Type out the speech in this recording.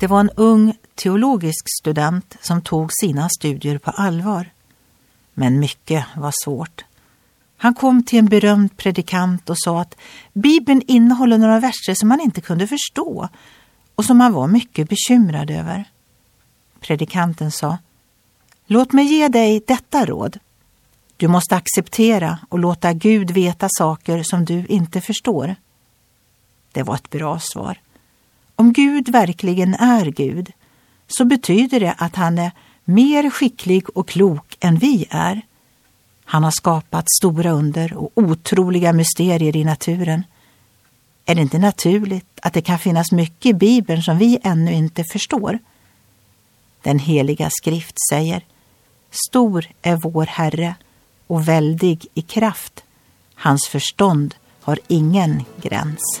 Det var en ung teologisk student som tog sina studier på allvar. Men mycket var svårt. Han kom till en berömd predikant och sa att Bibeln innehåller några verser som han inte kunde förstå och som han var mycket bekymrad över. Predikanten sa Låt mig ge dig detta råd. Du måste acceptera och låta Gud veta saker som du inte förstår. Det var ett bra svar. Om Gud verkligen är Gud så betyder det att han är mer skicklig och klok än vi är. Han har skapat stora under och otroliga mysterier i naturen. Är det inte naturligt att det kan finnas mycket i Bibeln som vi ännu inte förstår? Den heliga skrift säger Stor är vår Herre och väldig i kraft. Hans förstånd har ingen gräns.